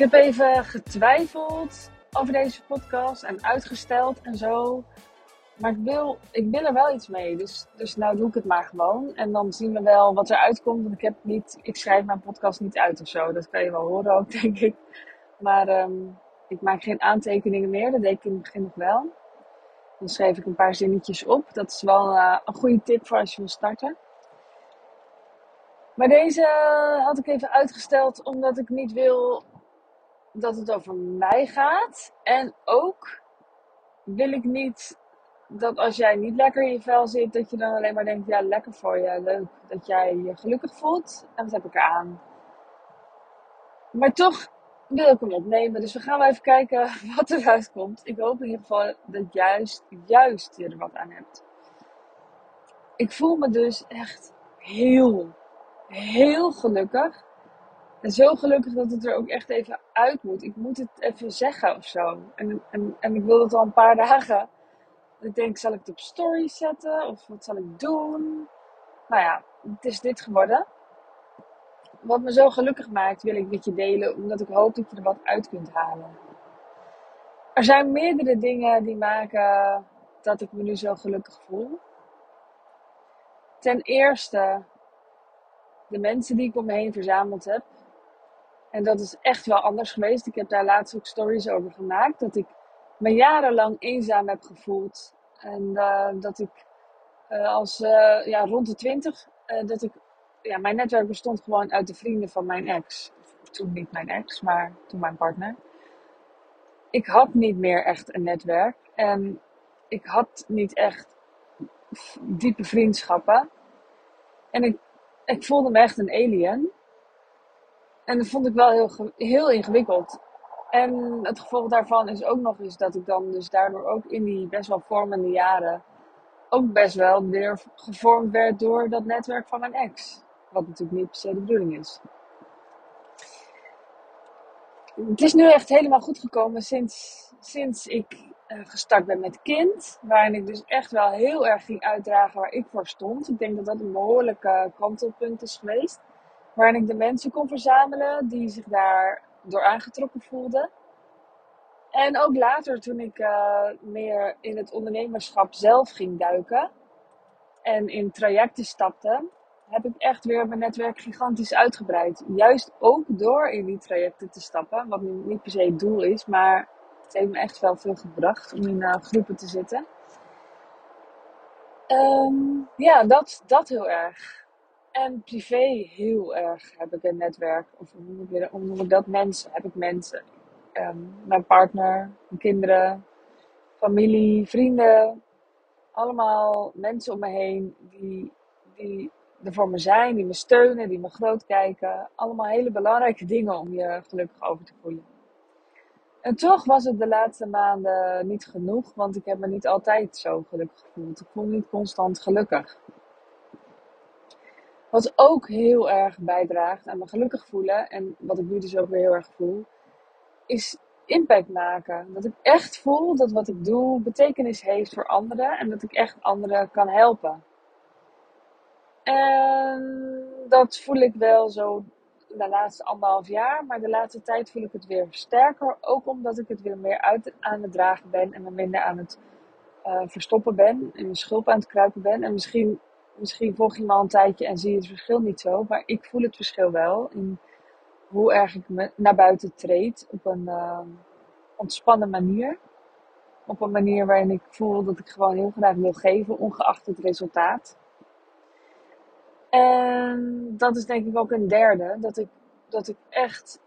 heb even getwijfeld over deze podcast en uitgesteld en zo. Maar ik wil, ik wil er wel iets mee. Dus, dus nou doe ik het maar gewoon. En dan zien we wel wat er uitkomt. Want ik, heb niet, ik schrijf mijn podcast niet uit of zo. Dat kan je wel horen ook, denk ik. Maar ehm, ik maak geen aantekeningen meer. Dat deed ik in het begin nog wel. Dan schreef ik een paar zinnetjes op. Dat is wel uh, een goede tip voor als je wil starten. Maar deze had ik even uitgesteld omdat ik niet wil dat het over mij gaat. En ook wil ik niet dat als jij niet lekker in je vel zit, dat je dan alleen maar denkt: ja, lekker voor je, leuk dat jij je gelukkig voelt. En wat heb ik eraan? Maar toch wil ik hem opnemen. Dus we gaan wel even kijken wat eruit komt. Ik hoop in ieder geval dat juist, juist je er wat aan hebt. Ik voel me dus echt heel, heel gelukkig. En zo gelukkig dat het er ook echt even uit moet. Ik moet het even zeggen of zo. En, en, en ik wil het al een paar dagen. Ik denk, zal ik het op story zetten? Of wat zal ik doen? Nou ja, het is dit geworden. Wat me zo gelukkig maakt, wil ik met je delen. Omdat ik hoop dat je er wat uit kunt halen. Er zijn meerdere dingen die maken dat ik me nu zo gelukkig voel. Ten eerste de mensen die ik om me heen verzameld heb. En dat is echt wel anders geweest. Ik heb daar laatst ook stories over gemaakt. Dat ik me jarenlang eenzaam heb gevoeld. En uh, dat ik uh, als uh, ja, rond de twintig, dat ik, ja, mijn netwerk bestond gewoon uit de vrienden van mijn ex. Toen niet mijn ex, maar toen mijn partner. Ik had niet meer echt een netwerk. En ik had niet echt diepe vriendschappen. En ik, ik voelde me echt een alien. En dat vond ik wel heel, heel ingewikkeld. En het gevolg daarvan is ook nog eens dat ik dan dus daardoor ook in die best wel vormende jaren ook best wel weer gevormd werd door dat netwerk van mijn ex. Wat natuurlijk niet per se de bedoeling is. Het is nu echt helemaal goed gekomen sinds, sinds ik uh, gestart ben met kind. Waarin ik dus echt wel heel erg ging uitdragen waar ik voor stond. Ik denk dat dat een behoorlijke kantelpunt is geweest. Waarin ik de mensen kon verzamelen die zich daar door aangetrokken voelden. En ook later, toen ik uh, meer in het ondernemerschap zelf ging duiken en in trajecten stapte, heb ik echt weer mijn netwerk gigantisch uitgebreid. Juist ook door in die trajecten te stappen, wat niet per se het doel is, maar het heeft me echt wel veel gebracht om in uh, groepen te zitten. Um, ja, dat, dat heel erg. En privé heel erg heb ik een netwerk. Of hoe noem ik dat? Mensen. Heb ik mensen. Um, mijn partner, mijn kinderen, familie, vrienden. Allemaal mensen om me heen die, die er voor me zijn, die me steunen, die me groot kijken. Allemaal hele belangrijke dingen om je gelukkig over te voelen. En toch was het de laatste maanden niet genoeg, want ik heb me niet altijd zo gelukkig gevoeld. Ik voel me niet constant gelukkig. Wat ook heel erg bijdraagt aan me gelukkig voelen. En wat ik nu dus ook weer heel erg voel. Is impact maken. Dat ik echt voel dat wat ik doe betekenis heeft voor anderen. En dat ik echt anderen kan helpen. En dat voel ik wel zo de laatste anderhalf jaar. Maar de laatste tijd voel ik het weer sterker. Ook omdat ik het weer meer uit aan het dragen ben. En me minder aan het uh, verstoppen ben. En mijn schulp aan het kruipen ben. En misschien misschien volg je me al een tijdje en zie je het verschil niet zo. Maar ik voel het verschil wel in hoe erg ik me naar buiten treed op een uh, ontspannen manier. Op een manier waarin ik voel dat ik gewoon heel graag wil geven, ongeacht het resultaat. En dat is denk ik ook een derde, dat ik, dat ik echt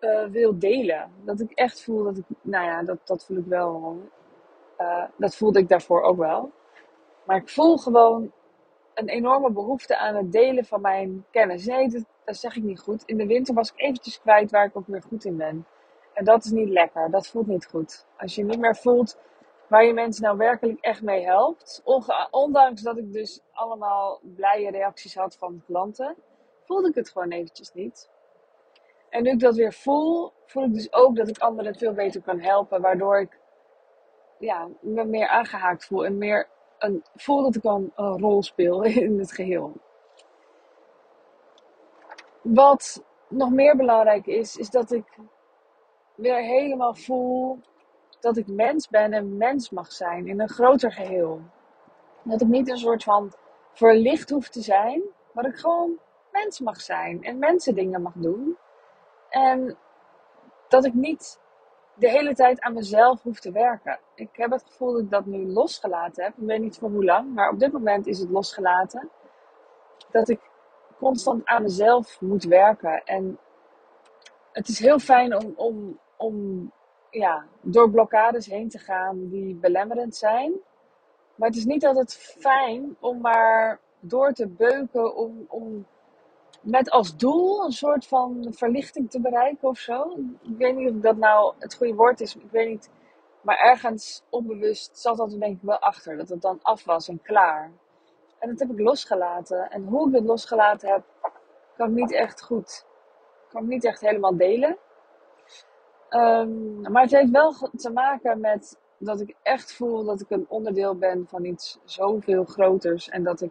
uh, wil delen. Dat ik echt voel dat ik, nou ja, dat, dat voel ik wel. Uh, dat voelde ik daarvoor ook wel. Maar ik voel gewoon een enorme behoefte aan het delen van mijn kennis. Nee, dat, zeg ik niet goed. In de winter was ik eventjes kwijt waar ik ook weer goed in ben. En dat is niet lekker. Dat voelt niet goed. Als je niet meer voelt waar je mensen nou werkelijk echt mee helpt. Ondanks dat ik dus allemaal blije reacties had van klanten, voelde ik het gewoon eventjes niet. En nu ik dat weer voel, voel ik dus ook dat ik anderen veel beter kan helpen. Waardoor ik ja, me meer aangehaakt voel en meer voel dat ik al een rol speel in het geheel. Wat nog meer belangrijk is, is dat ik weer helemaal voel dat ik mens ben en mens mag zijn in een groter geheel. Dat ik niet een soort van verlicht hoef te zijn, maar ik gewoon mens mag zijn en mensen dingen mag doen. En dat ik niet de hele tijd aan mezelf hoef te werken. Ik heb het gevoel dat ik dat nu losgelaten heb. Ik weet niet voor hoe lang, maar op dit moment is het losgelaten. Dat ik constant aan mezelf moet werken. En het is heel fijn om, om, om ja, door blokkades heen te gaan die belemmerend zijn. Maar het is niet altijd fijn om maar door te beuken om, om met als doel een soort van verlichting te bereiken of zo. Ik weet niet of dat nou het goede woord is, ik weet niet. Maar ergens onbewust zat dat er denk ik wel achter, dat het dan af was en klaar. En dat heb ik losgelaten. En hoe ik het losgelaten heb, kan ik niet echt goed, kan ik niet echt helemaal delen. Um, maar het heeft wel te maken met dat ik echt voel dat ik een onderdeel ben van iets zoveel groters. En dat ik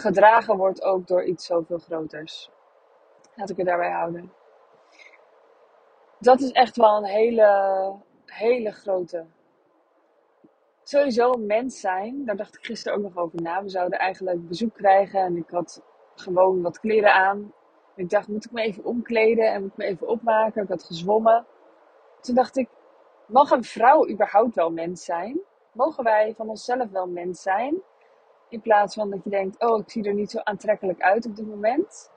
gedragen word ook door iets zoveel groters. Laat ik het daarbij houden. Dat is echt wel een hele, hele grote. Sowieso mens zijn, daar dacht ik gisteren ook nog over na. We zouden eigenlijk bezoek krijgen en ik had gewoon wat kleren aan. Ik dacht, moet ik me even omkleden en moet ik me even opmaken? Ik had gezwommen. Toen dacht ik, mag een vrouw überhaupt wel mens zijn? Mogen wij van onszelf wel mens zijn? In plaats van dat je denkt, oh, ik zie er niet zo aantrekkelijk uit op dit moment.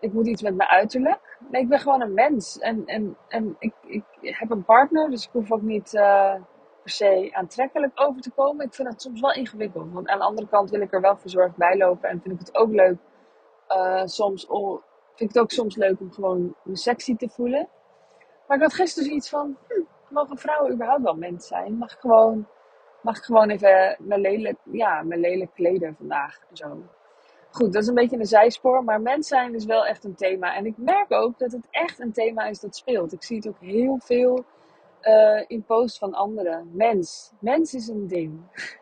Ik moet iets met mijn uiterlijk. Nee, ik ben gewoon een mens. En, en, en ik, ik heb een partner, dus ik hoef ook niet uh, per se aantrekkelijk over te komen. Ik vind het soms wel ingewikkeld. Want aan de andere kant wil ik er wel verzorgd bij lopen. En vind ik het ook leuk. Uh, soms vind ik het ook soms leuk om gewoon me sexy te voelen. Maar ik had gisteren zoiets van, hm, mogen vrouwen überhaupt wel mens zijn? Mag gewoon mag ik gewoon even mijn lelijk, ja, mijn lelijk kleden vandaag. Zo. Goed, dat is een beetje een zijspoor, maar mens zijn is wel echt een thema. En ik merk ook dat het echt een thema is dat speelt. Ik zie het ook heel veel uh, in posts van anderen. Mens. Mens is een ding.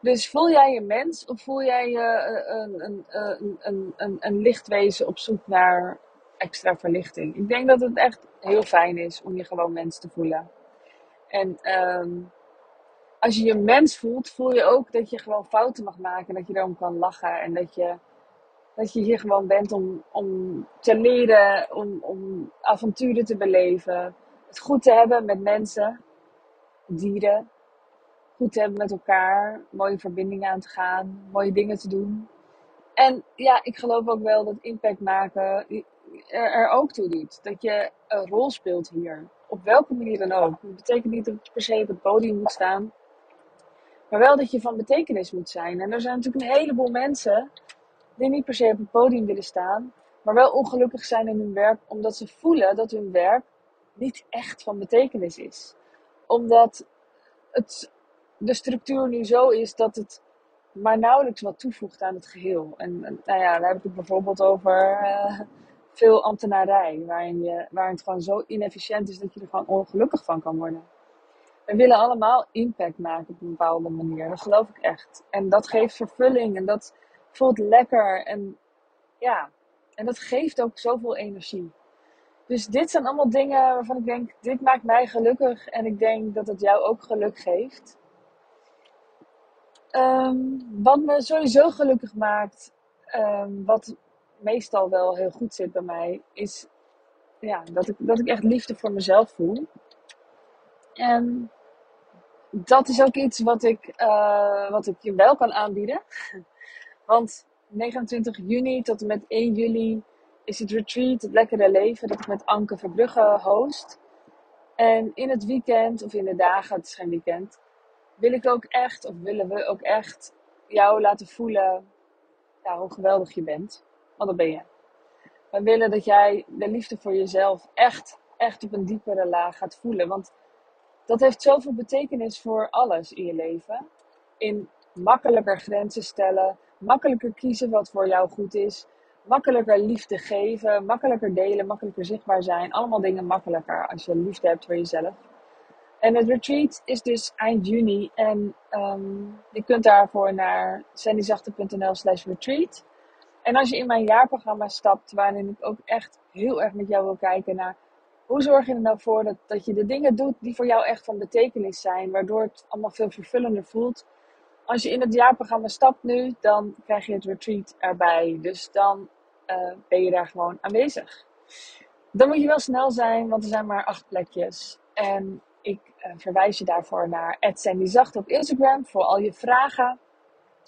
Dus voel jij je mens of voel jij je uh, een, een, een, een, een, een lichtwezen op zoek naar extra verlichting? Ik denk dat het echt heel fijn is om je gewoon mens te voelen. En um, als je je mens voelt, voel je ook dat je gewoon fouten mag maken. Dat je erom kan lachen. En dat je, dat je hier gewoon bent om, om te leren, om, om avonturen te beleven. Het goed te hebben met mensen, dieren. Goed te hebben met elkaar. Mooie verbindingen aan te gaan. Mooie dingen te doen. En ja, ik geloof ook wel dat impact maken er, er ook toe doet. Dat je een rol speelt hier. Op welke manier dan ook. Dat betekent niet dat je per se op het podium moet staan. Maar wel dat je van betekenis moet zijn. En er zijn natuurlijk een heleboel mensen die niet per se op het podium willen staan, maar wel ongelukkig zijn in hun werk omdat ze voelen dat hun werk niet echt van betekenis is. Omdat het, de structuur nu zo is dat het maar nauwelijks wat toevoegt aan het geheel. En, nou ja, daar heb ik het bijvoorbeeld over uh, veel ambtenarij, waarin, je, waarin het gewoon zo inefficiënt is dat je er gewoon ongelukkig van kan worden. We willen allemaal impact maken op een bepaalde manier. Dat geloof ik echt. En dat geeft vervulling en dat voelt lekker. En ja, en dat geeft ook zoveel energie. Dus dit zijn allemaal dingen waarvan ik denk, dit maakt mij gelukkig. En ik denk dat het jou ook geluk geeft. Um, wat me sowieso gelukkig maakt, um, wat meestal wel heel goed zit bij mij, is ja, dat, ik, dat ik echt liefde voor mezelf voel. En dat is ook iets wat ik, uh, wat ik je wel kan aanbieden. Want 29 juni tot en met 1 juli is het retreat, het lekkere leven, dat ik met Anke Verbrugge host. En in het weekend, of in de dagen, het is geen weekend, wil ik ook echt, of willen we ook echt jou laten voelen ja, hoe geweldig je bent. Want dat ben je. We willen dat jij de liefde voor jezelf echt, echt op een diepere laag gaat voelen. Want dat heeft zoveel betekenis voor alles in je leven. In makkelijker grenzen stellen, makkelijker kiezen wat voor jou goed is, makkelijker liefde geven, makkelijker delen, makkelijker zichtbaar zijn. Allemaal dingen makkelijker als je liefde hebt voor jezelf. En het retreat is dus eind juni en um, je kunt daarvoor naar sandyzachte.nl slash retreat. En als je in mijn jaarprogramma stapt, waarin ik ook echt heel erg met jou wil kijken naar Hoe zorg je er nou voor dat, dat je de dingen doet die voor jou echt van betekenis zijn, waardoor het allemaal veel vervullender voelt? Als je in het jaarprogramma stapt nu, dan krijg je het retreat erbij. Dus dan uh, ben je daar gewoon aanwezig. Dan moet je wel snel zijn, want er zijn maar acht plekjes. En ik uh, verwijs je daarvoor naar @sandyzacht op Instagram voor al je vragen.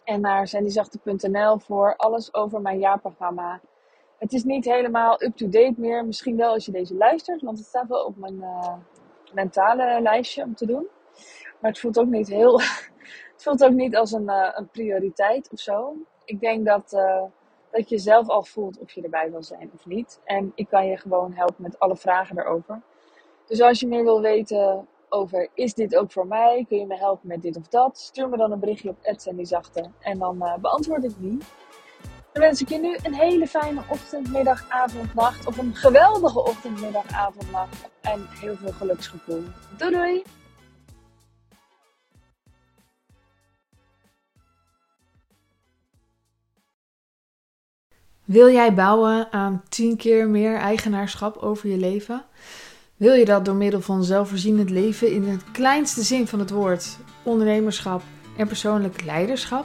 En naar sandyzachte.nl voor alles over mijn jaarprogramma. Het is niet helemaal up-to-date meer. Misschien wel als je deze luistert, want het staat wel op mijn uh, mentale lijstje om te doen. Maar het voelt ook niet heel. het voelt ook niet als een, uh, een prioriteit of zo. Ik denk dat, uh, dat je zelf al voelt of je erbij wil zijn of niet. En ik kan je gewoon helpen met alle vragen erover. Dus als je meer wil weten over is dit ook voor mij? Kun je me helpen met dit of dat? Stuur me dan een berichtje op Zachte en dan beantwoord ik die. Dan wens ik je nu een hele fijne ochtend, middag, avond, nacht. Of een geweldige ochtend, middag, avond, nacht. En heel veel geluksgevoel. Doei doei! Wil jij bouwen aan 10 keer meer eigenaarschap over je leven? Wil je dat door middel van zelfvoorzienend leven in het kleinste zin van het woord, ondernemerschap en persoonlijk leiderschap?